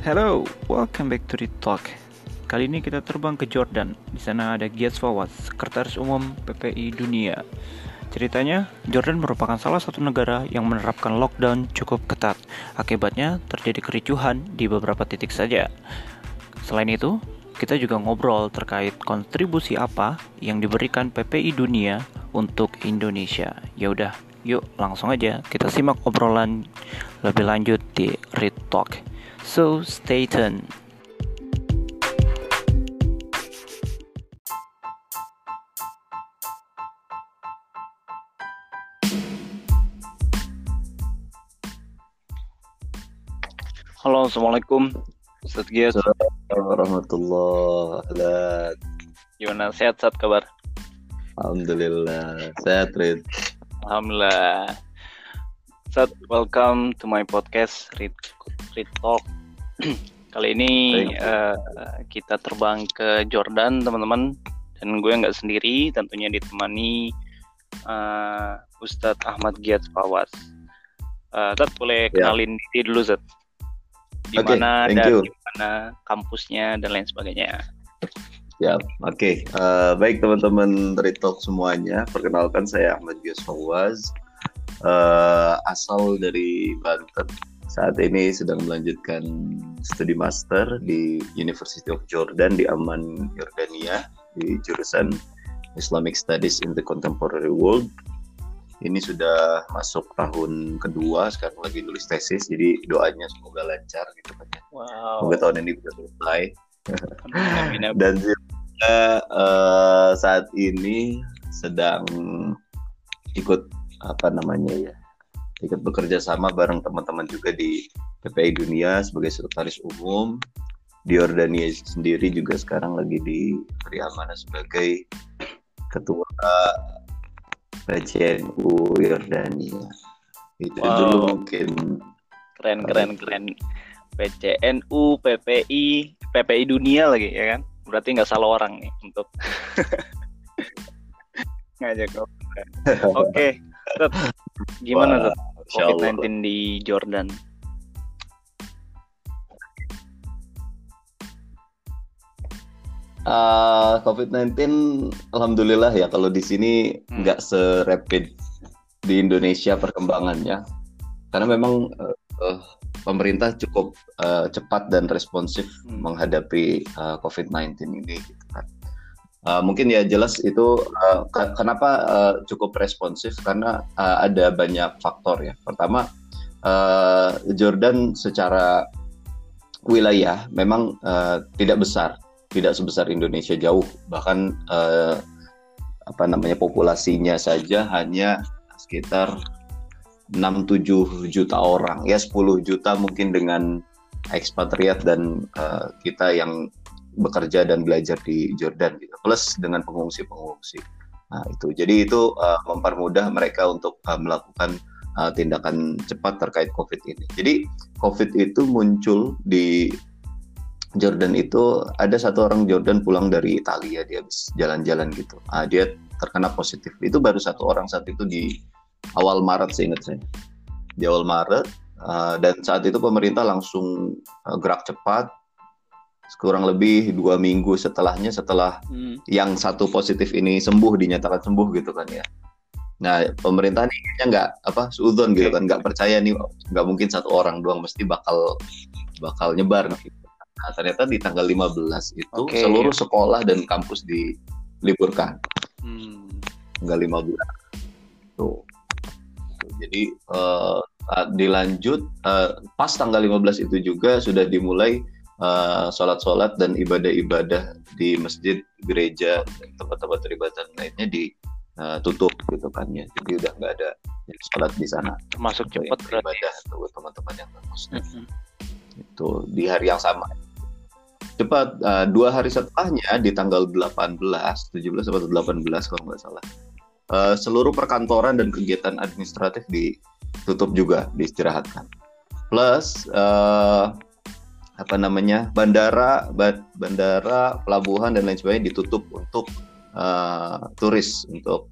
Hello, welcome back to the talk. Kali ini kita terbang ke Jordan. Di sana ada Giat Fawaz, Sekretaris Umum PPI Dunia. Ceritanya, Jordan merupakan salah satu negara yang menerapkan lockdown cukup ketat. Akibatnya, terjadi kericuhan di beberapa titik saja. Selain itu, kita juga ngobrol terkait kontribusi apa yang diberikan PPI Dunia untuk Indonesia. Ya udah, yuk langsung aja kita simak obrolan lebih lanjut di Read Talk. So stay tuned. Halo, assalamualaikum. Ustaz warahmatullah gimana sehat saat kabar? Alhamdulillah sehat Rid Alhamdulillah. Sat, welcome to my podcast Read, Read Talk. Kali ini eh, kita terbang ke Jordan, teman-teman. Dan gue nggak sendiri, tentunya ditemani eh, Ustadz Ahmad Giat Fawaz. Eh, Zat, boleh Ya. kenalin diri dulu, Zat. Di Oke, mana dan di mana kampusnya dan lain sebagainya. Ya, oke. Eh, baik teman-teman dari Talk semuanya. Perkenalkan saya Ahmad Gios Fawaz. Eh, asal dari Banten. Saat ini sedang melanjutkan studi master di University of Jordan di Amman, Yordania di jurusan Islamic Studies in the Contemporary World. Ini sudah masuk tahun kedua, sekarang lagi nulis tesis, jadi doanya semoga lancar gitu kan ya. Wow. Semoga tahun ini bisa selesai. Dan juga eh, saat ini sedang ikut apa namanya ya ikut bekerja sama bareng teman-teman juga di PPI Dunia sebagai sekretaris umum di Yordania sendiri juga sekarang lagi diberi amanah sebagai ketua PCNU Yordania itu Wow. dulu mungkin Keren, keren, keren. PCNU, PPI, PPI dunia lagi ya kan? Berarti nggak salah orang nih untuk ngajak. Oke, Tet, gimana tuh. COVID-19 di Jordan? Uh, COVID-19, alhamdulillah ya kalau di sini Hmm. nggak serapid di Indonesia perkembangannya, karena memang uh, uh, pemerintah cukup uh, cepat dan responsif Hmm. menghadapi uh, COVID-19 ini. Uh, mungkin ya jelas itu uh, ke- kenapa uh, cukup responsif? Karena uh, ada banyak faktor ya. Pertama, uh, Jordan secara wilayah memang uh, tidak besar tidak sebesar Indonesia jauh. Bahkan eh, apa namanya populasinya saja hanya sekitar 6-7 juta orang. Ya 10 juta mungkin dengan ekspatriat dan eh, kita yang bekerja dan belajar di Jordan gitu plus dengan pengungsi-pengungsi nah itu jadi itu eh, mempermudah mereka untuk eh, melakukan eh, tindakan cepat terkait COVID ini jadi COVID itu muncul di Jordan itu ada satu orang Jordan pulang dari Italia dia jalan-jalan gitu. Ah, dia terkena positif. Itu baru satu orang saat itu di awal Maret seingat saya. Di awal Maret ah, dan saat itu pemerintah langsung ah, gerak cepat. Kurang lebih dua minggu setelahnya setelah Hmm. yang satu positif ini sembuh dinyatakan sembuh gitu kan ya. Nah pemerintah nih kayaknya nggak apa sudon gitu kan nggak percaya nih nggak mungkin satu orang doang mesti bakal bakal nyebar gitu. Nah ternyata di tanggal 15 itu Oke. seluruh sekolah dan kampus diliburkan Hmm. tanggal 15 tuh. Jadi saat dilanjut eh, pas tanggal 15 itu juga sudah dimulai eh, sholat-sholat dan ibadah-ibadah di masjid, gereja, dan tempat-tempat peribadatan lainnya ditutup gitu kan ya. Jadi udah nggak ada sholat di sana. Termasuk cepat berarti. beribadah untuk teman-teman yang muslim Hmm. itu di hari yang sama. Cepat eh, dua hari setelahnya di tanggal 18, 17 atau 18 kalau nggak salah. eh, seluruh perkantoran dan kegiatan administratif ditutup juga, diistirahatkan. Plus eh, apa namanya? bandara, ba- bandara, pelabuhan dan lain sebagainya ditutup untuk eh, turis, untuk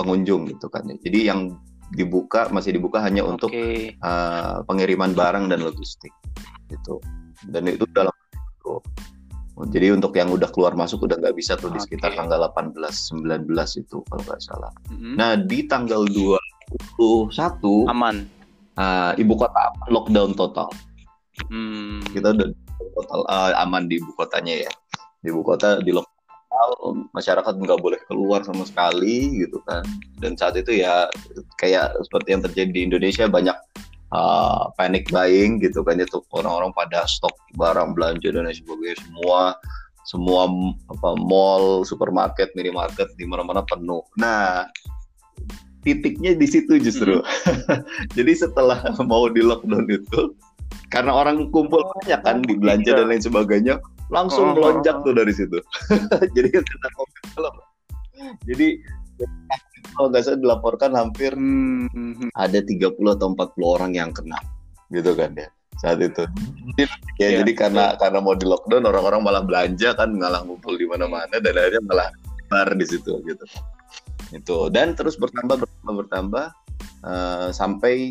pengunjung gitu kan. Jadi yang dibuka masih dibuka hanya untuk Oke. uh, pengiriman barang dan logistik gitu dan itu dalam itu. Jadi untuk yang udah keluar masuk udah nggak bisa tuh di sekitar tanggal 18 19 itu kalau nggak salah. Mm-mm. Nah, di tanggal 21 aman. ah, ibu kota lockdown total. Hmm. Kita udah total ah, aman di ibu kotanya ya. Di ibu kota di total, masyarakat nggak boleh keluar sama sekali gitu kan. Dan saat itu ya kayak seperti yang terjadi di Indonesia banyak ah, panic buying gitu kan itu orang-orang pada stok barang belanja dan sebagainya semua semua apa mall, supermarket, minimarket di mana-mana penuh. Nah, titiknya di situ justru. Jadi setelah mau di lockdown itu, karena orang kumpul banyak kan di belanja iya. dan lain sebagainya, langsung Oh, melonjak oh, tuh dari situ. Jadi kena covid belum. Jadi kalau nggak salah dilaporkan hampir Hmm. ada 30 atau 40 orang yang kena gitu kan ya saat itu. Jadi, ya Iya, jadi karena karena mau di lockdown orang-orang malah belanja kan ngalah ngumpul di mana-mana dan akhirnya malah bar di situ gitu. Itu dan terus bertambah bertambah bertambah eh, sampai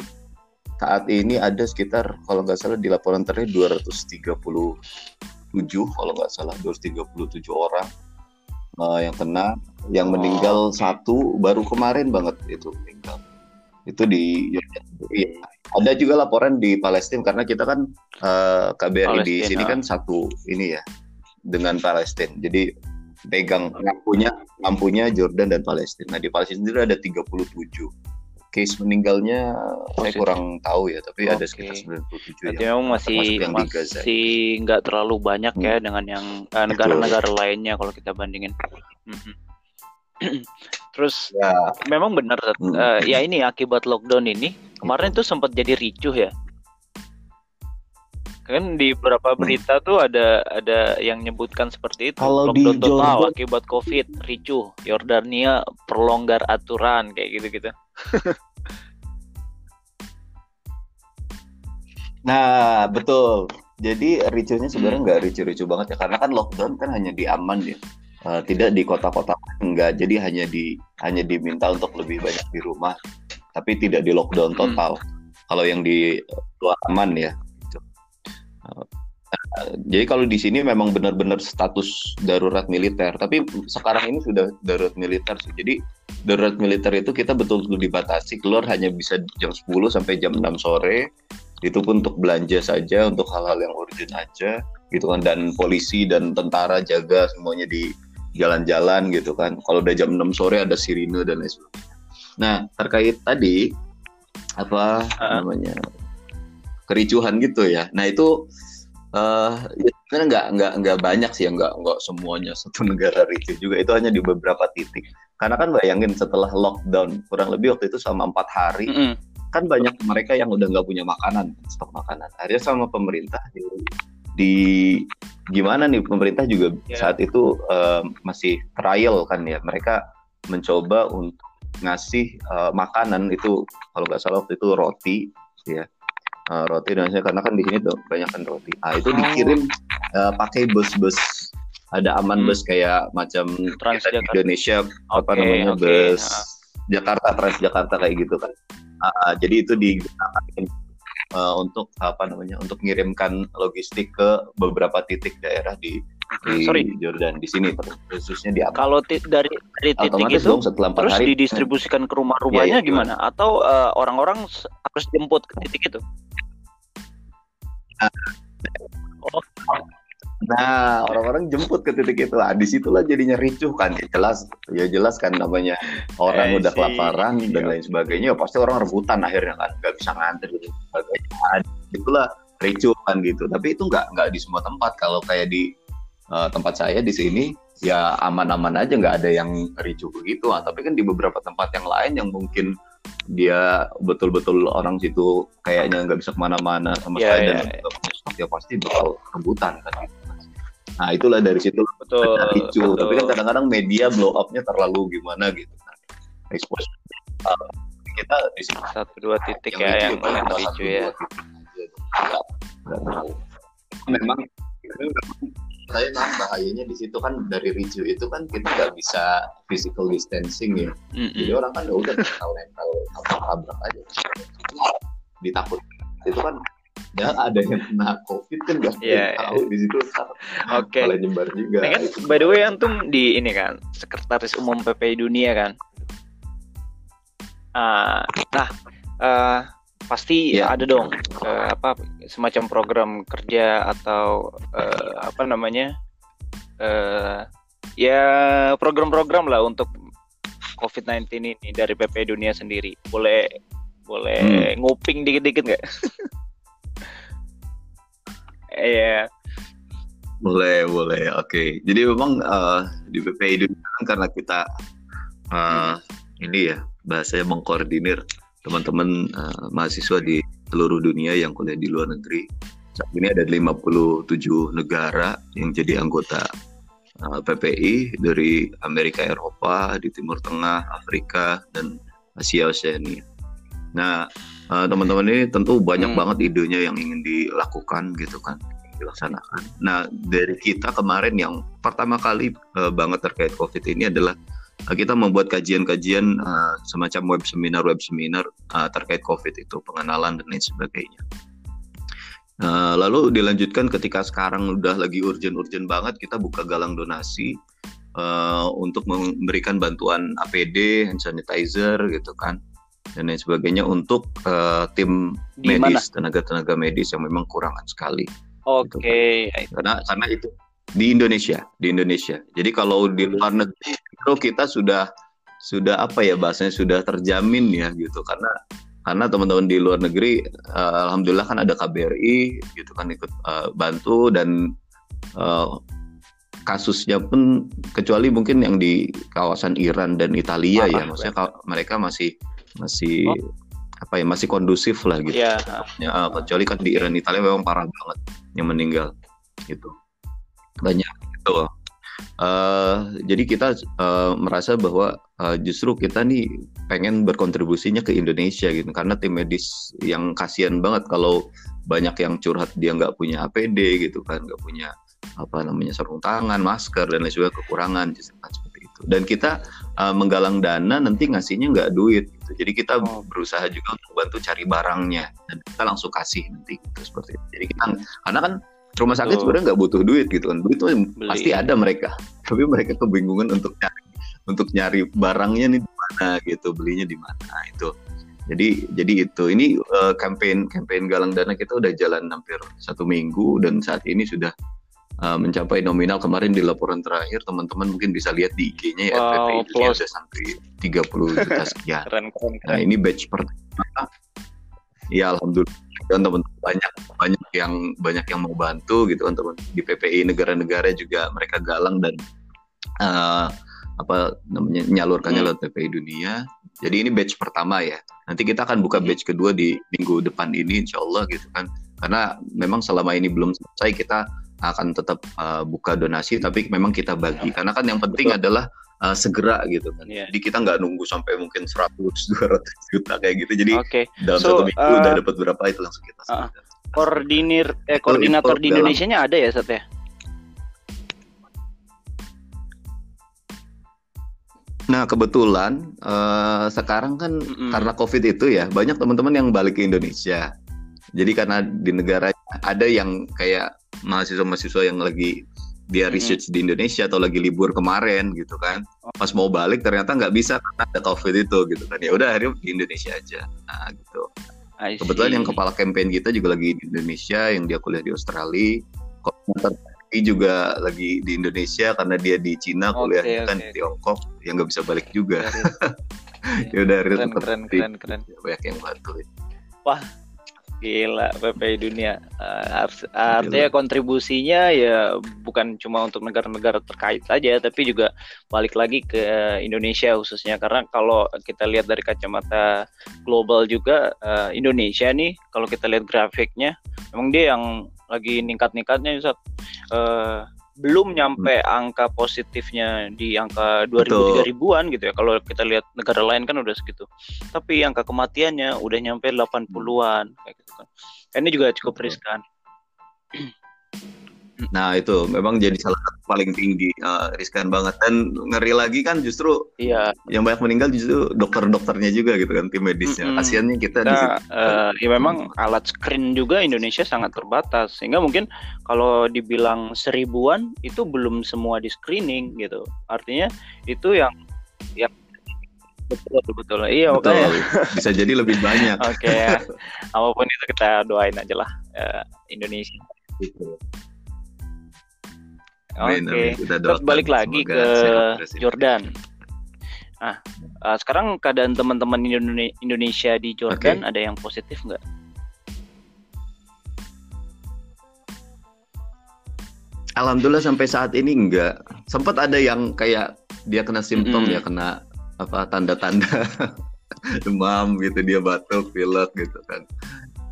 saat ini ada sekitar kalau nggak salah di laporan terakhir 237 kalau nggak salah 237 orang eh, yang kena. Yang meninggal satu baru kemarin banget itu meninggal. Itu di iya. ada juga laporan di Palestina karena kita kan eh, KBRI di Palestina. sini kan satu ini ya dengan Palestina. Jadi pegang lampunya lampunya Jordan dan Palestina. Nah, di Palestina sendiri ada 37 case meninggalnya saya Positif. kurang tahu ya tapi ada Oke. sekitar 97 Berarti ya memang masih yang di Gaza. masih nggak terlalu banyak ya dengan yang eh, negara-negara lainnya kalau kita bandingin. Terus ya memang benar Hmm. eh, ya ini akibat lockdown ini kemarin tuh sempat jadi ricuh ya. Kan di beberapa Hmm. berita tuh ada ada yang nyebutkan seperti itu. Kalau di lockdown total Jordan- akibat Covid, ricuh. Yordania perlonggar aturan kayak gitu-gitu. Nah, betul. Jadi ricuhnya sebenarnya nggak ricu-ricu banget ya, karena kan lockdown kan hanya di aman ya, Eh, tidak di kota-kota enggak. Jadi hanya di hanya diminta untuk lebih banyak di rumah, tapi tidak di lockdown Hmm. total. Kalau yang di luar aman ya. Eh, jadi kalau di sini memang benar-benar status darurat militer, tapi sekarang ini sudah darurat militer sih. Jadi darurat militer itu kita betul-betul dibatasi keluar hanya bisa jam 10 sampai jam 6 sore. Itu pun untuk belanja saja untuk hal-hal yang urgent aja gitu kan. Dan polisi dan tentara jaga semuanya di jalan-jalan gitu kan. Kalau udah jam 6 sore ada sirine dan lain sebagainya. Nah terkait tadi apa Ah. namanya kericuhan gitu ya. Nah itu sebenarnya nggak nggak nggak banyak sih ya nggak nggak semuanya satu negara ricuh juga. Itu hanya di beberapa titik karena kan bayangin setelah lockdown kurang lebih waktu itu selama empat hari Mm-mm. kan banyak mereka yang udah nggak punya makanan stok makanan. Akhirnya sama pemerintah di, di gimana nih pemerintah juga Ya. saat itu eh, masih trial kan ya. Mereka mencoba untuk ngasih eh, makanan itu kalau nggak salah waktu itu roti ya. Eh, roti dan karena kan di sini tuh banyak kan roti. Ah itu dikirim eh, pakai bus-bus ada aman Hmm. bus kayak macam Transjakarta. Indonesia apa Oke, namanya oke. bus Ah. Jakarta Transjakarta kayak gitu kan Ah, jadi itu digunakan eh, untuk apa namanya untuk mengirimkan logistik ke beberapa titik daerah di, di Sorry. Jordan di sini khususnya di Abu Kalau ti- dari dari titik otomatis itu dong setelah terus hari didistribusikan ke rumah-rumahnya Iya, iya, gimana? Atau eh, orang-orang s- harus jemput ke titik itu? Oh, Nah, orang-orang jemput ke titik itu. Ah, di situlah jadinya ricuh kan. Ya jelas, ya jelas kan namanya orang I udah see. kelaparan dan Iya. lain sebagainya. Ya pasti orang rebutan akhirnya kan, nggak bisa ngantri dan sebagainya. Ah, Itulah ricuh kan gitu. Tapi itu nggak nggak di semua tempat. Kalau kayak di eh, tempat saya di sini ya aman-aman aja nggak ada yang ricuh begitu. Ah, tapi kan di beberapa tempat yang lain yang mungkin dia betul-betul orang situ kayaknya nggak bisa ke mana-mana sama Iya, sekali iya, dan stok, ya pasti bakal rebutan kan gitu. Nah itulah dari situ betul. ricu. betul. Tapi kan kadang-kadang media blow up-nya terlalu gimana gitu kan. Expose uh, kita di sini satu dua titik ya yang paling ricu ya. tahu. Memang saya nah, bahayanya di situ kan dari ricu itu kan kita nggak bisa physical distancing ya. Jadi Mm-mm. orang kan ya udah nempel nempel tabrak aja. Ditakut itu kan ya ada yang kena covid kan nggak yeah, tahu yeah. di situ oke okay. nyebar juga nah, kan by the way antum di ini kan sekretaris umum PPI dunia kan uh, nah uh, pasti yeah. ada dong uh, apa semacam program kerja atau uh, apa namanya uh, ya program-program lah untuk COVID-19 ini dari PPI dunia sendiri boleh boleh hmm. nguping dikit-dikit nggak? Iya. boleh, boleh. Oke. Okay. Jadi memang uh, di PPI Dunia kan karena kita uh, ini ya bahasanya mengkoordinir teman-teman uh, mahasiswa di seluruh dunia yang kuliah di luar negeri. Saat ini ada 57 negara yang jadi anggota uh, PPI dari Amerika, Eropa, di Timur Tengah, Afrika, dan Asia Oceania. Nah, uh, teman-teman ini tentu banyak hmm. banget idenya yang ingin dilakukan gitu kan dilaksanakan. Nah dari kita kemarin yang pertama kali uh, banget terkait COVID ini adalah uh, kita membuat kajian-kajian uh, semacam web seminar web seminar uh, terkait COVID itu pengenalan dan lain sebagainya. Uh, lalu dilanjutkan ketika sekarang udah lagi urgent-urgent banget kita buka galang donasi uh, untuk memberikan bantuan APD, hand sanitizer gitu kan dan lain sebagainya untuk uh, tim Di medis tenaga-tenaga medis yang memang kurangan sekali. Oke. Okay. Gitu. Karena karena itu di Indonesia, di Indonesia. Jadi kalau di luar negeri itu kita sudah sudah apa ya bahasanya sudah terjamin ya gitu karena karena teman-teman di luar negeri uh, alhamdulillah kan ada KBRI gitu kan ikut uh, bantu dan uh, kasusnya pun kecuali mungkin yang di kawasan Iran dan Italia ya maksudnya mereka masih masih oh. apa ya masih kondusif lah gitu. Yeah. Ya, kecuali kan di Iran Italia memang parah banget yang meninggal gitu. Banyak gitu. Uh, jadi kita uh, merasa bahwa uh, justru kita nih pengen berkontribusinya ke Indonesia gitu karena tim medis yang kasihan banget kalau banyak yang curhat dia nggak punya APD gitu kan nggak punya apa namanya sarung tangan masker dan lain sebagainya kekurangan dan kita uh, menggalang dana nanti ngasihnya nggak duit gitu. Jadi kita oh. berusaha juga untuk bantu cari barangnya dan kita langsung kasih nanti gitu seperti itu. Jadi kita karena kan rumah sakit sebenarnya nggak butuh duit gitu kan. Duit itu pasti ada mereka. Tapi mereka kebingungan untuk nyari untuk nyari barangnya nih di mana gitu, belinya di mana itu. Jadi jadi itu ini uh, campaign campaign galang dana kita udah jalan hampir satu minggu dan saat ini sudah uh, mencapai nominal kemarin di laporan terakhir teman-teman mungkin bisa lihat di IG-nya ya wow, PPI sudah sampai 30 juta sekian. keren, keren, keren. Nah ini batch pertama. Ya alhamdulillah kan teman-teman banyak banyak yang banyak yang mau bantu gitu kan teman di PPI negara-negara juga mereka galang dan uh, apa namanya menyalurkannya hmm. lewat PPI dunia. Jadi ini batch pertama ya. Nanti kita akan buka hmm. batch kedua di minggu depan ini insya Allah gitu kan. Karena memang selama ini belum selesai kita akan tetap uh, buka donasi tapi memang kita bagi karena kan yang penting Betul. adalah uh, segera gitu kan. Yeah. Jadi kita nggak nunggu sampai mungkin 100 200 juta kayak gitu. Jadi okay. dalam so, satu minggu uh, udah dapat berapa itu langsung kita uh, koordinir eh koordinator di Indonesia-nya ada ya Sat ya? Nah kebetulan uh, sekarang kan mm -hmm. karena COVID itu ya banyak teman-teman yang balik ke Indonesia. Jadi karena di negara ada yang kayak mahasiswa-mahasiswa yang lagi dia research di Indonesia atau lagi libur kemarin gitu kan. Pas mau balik ternyata nggak bisa karena ada covid itu gitu kan. Ya udah akhirnya di Indonesia aja. Nah gitu. Kebetulan yang kepala campaign kita juga lagi di Indonesia yang dia kuliah di Australia. Koordinator juga lagi di Indonesia karena dia di Cina kuliah okay, kan okay. di Tiongkok yang nggak bisa balik juga. ya udah keren, keren, keren, keren. banyak yang bantu wah Gila PPI dunia. Uh, artinya kontribusinya ya bukan cuma untuk negara-negara terkait saja, tapi juga balik lagi ke Indonesia khususnya. Karena kalau kita lihat dari kacamata global juga uh, Indonesia nih kalau kita lihat grafiknya, memang dia yang lagi ningkat-ningkatnya uh, belum nyampe hmm. angka positifnya di angka 2000 3000-an gitu ya. Kalau kita lihat negara lain kan udah segitu. Tapi angka kematiannya udah nyampe 80-an kayak gitu kan. Ini juga cukup riskan. Nah itu memang jadi salah satu paling tinggi, uh, riskan banget dan ngeri lagi kan justru Iya. yang banyak meninggal justru dokter-dokternya juga gitu kan tim medisnya. Mm-mm. Kasiannya kita di Nah, situ. eh, ya memang alat screen juga Indonesia sangat terbatas sehingga mungkin kalau dibilang seribuan itu belum semua di screening gitu. Artinya itu yang yang betul betul. Iya Betul. makanya. Bisa jadi lebih banyak. Oke ya. Apa pun itu kita doain aja lah eh, Indonesia. Gitu. Oke. Kita Terus balik lagi ke ya. Jordan. Nah, eh, sekarang keadaan teman-teman Indone- Indonesia di Jordan ada yang positif nggak? Alhamdulillah sampai saat ini enggak. Sempat ada yang kayak dia kena simptom Mm-mm. ya kena apa tanda-tanda demam gitu dia batuk, pilek gitu kan.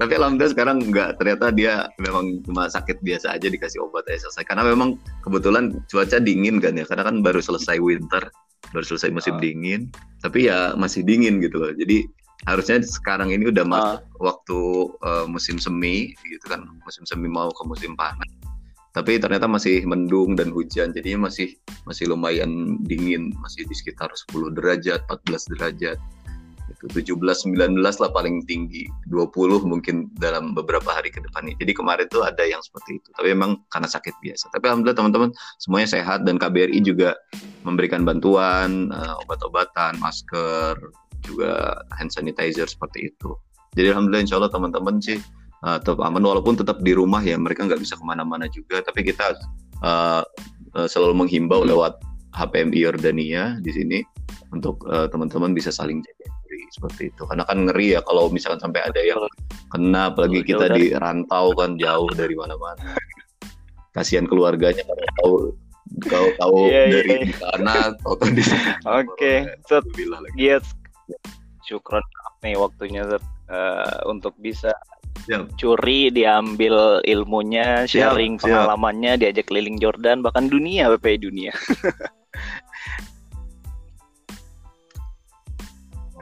Tapi alhamdulillah sekarang enggak. Ternyata dia memang cuma sakit biasa aja dikasih obat aja selesai. Karena memang kebetulan cuaca dingin kan ya. Karena kan baru selesai winter, baru selesai musim Ah. dingin. Tapi ya masih dingin gitu loh. Jadi harusnya sekarang ini udah masuk waktu eh, musim semi gitu kan. Musim semi mau ke musim panas tapi ternyata masih mendung dan hujan jadinya masih masih lumayan dingin masih di sekitar 10 derajat 14 derajat itu 17 19 lah paling tinggi. 20 mungkin dalam beberapa hari ke depan jadi kemarin tuh ada yang seperti itu. Tapi memang karena sakit biasa. Tapi alhamdulillah teman-teman semuanya sehat. Dan KBRI juga memberikan bantuan eh, obat-obatan masker juga hand sanitizer seperti itu. Jadi alhamdulillah insya Allah teman-teman sih uh, tetap aman. Walaupun tetap di rumah ya mereka nggak bisa ke mana-mana juga. Tapi kita uh, uh, selalu menghimbau lewat HPMI Yordania di sini untuk uh, teman-teman bisa saling jaga seperti itu karena kan ngeri ya kalau misalkan sampai ada yang kena apalagi kita di rantau kan jauh dari mana-mana kasihan keluarganya kalau tahu kau tahu Iya, iya, dari iya. di sana atau di Oke, lagi. Giat. Syukron nih waktunya Zat, eh, untuk bisa Siap. curi, diambil ilmunya, sharing siap. pengalamannya, diajak keliling Jordan, bahkan dunia PPI dunia.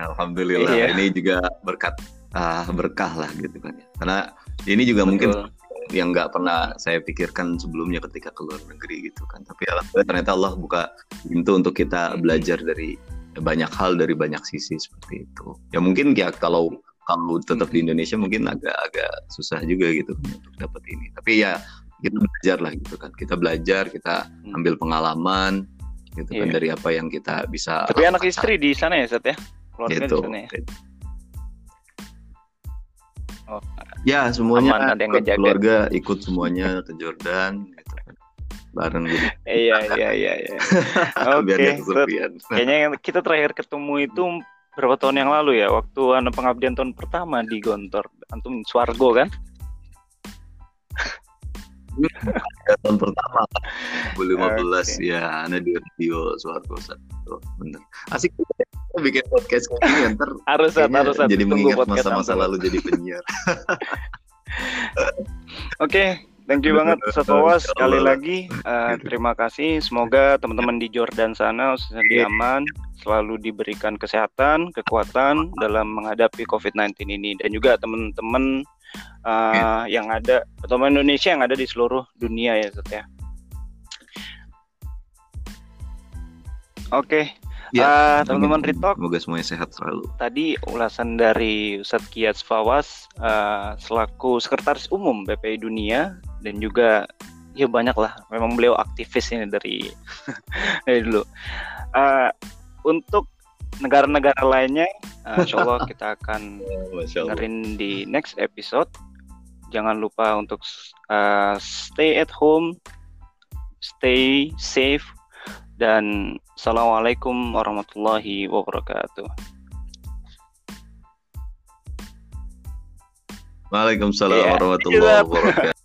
Alhamdulillah Iya. ini juga berkat ah, berkah lah gitu kan ya. Karena ini juga mungkin Betul. yang nggak pernah saya pikirkan sebelumnya ketika keluar negeri gitu kan. Tapi alhamdulillah ternyata Allah buka pintu untuk kita Hmm. belajar dari banyak hal dari banyak sisi seperti itu. Ya mungkin ya kalau kalau tetap di Indonesia mungkin agak-agak susah juga gitu kan untuk dapat ini. Tapi ya kita belajar lah gitu kan. Kita belajar, kita Hmm. ambil pengalaman gitu kan Iya. dari apa yang kita bisa. Tapi anak istri di sana ya, Zat ya? Keluarga gitu. di sana ya? Oh. Ya semuanya Aman, ada yang ikut keluarga ikut semuanya ke Jordan gitu. Bareng gitu. Iya, iya, iya, iya. Oke, kesepian. Kayaknya kita terakhir ketemu itu berapa tahun yang lalu ya, waktu anak pengabdian tahun pertama di Gontor, antum Swargo kan? Ya, tahun pertama 2015 Oke. ya ada di radio Suargo satu bener asik juga ya, bikin podcast gini ntar Harus harus jadi mengingat masa-masa lalu jadi penyiar Oke, thank you banget insya sekali lagi. eh, terima kasih. Semoga teman-teman di Jordan sana di Iya. aman selalu diberikan kesehatan, kekuatan dalam menghadapi COVID-19 ini dan juga teman-teman Iya. yang ada teman Indonesia yang ada di seluruh dunia ya Zat ya. Oke, Ya, eh, teman-teman. Ritok semoga semuanya sehat selalu. Tadi ulasan dari Ustadz Kiat Fawas eh, selaku sekretaris umum BPI Dunia dan juga ya banyak lah memang beliau aktivis ini dari dari dulu. Eh, untuk negara-negara lainnya eh, insya Allah kita akan Allah. dengerin di next episode. Jangan lupa untuk eh, stay at home stay safe dan assalamualaikum warahmatullahi wabarakatuh Waalaikumsalam Iya. warahmatullahi wabarakatuh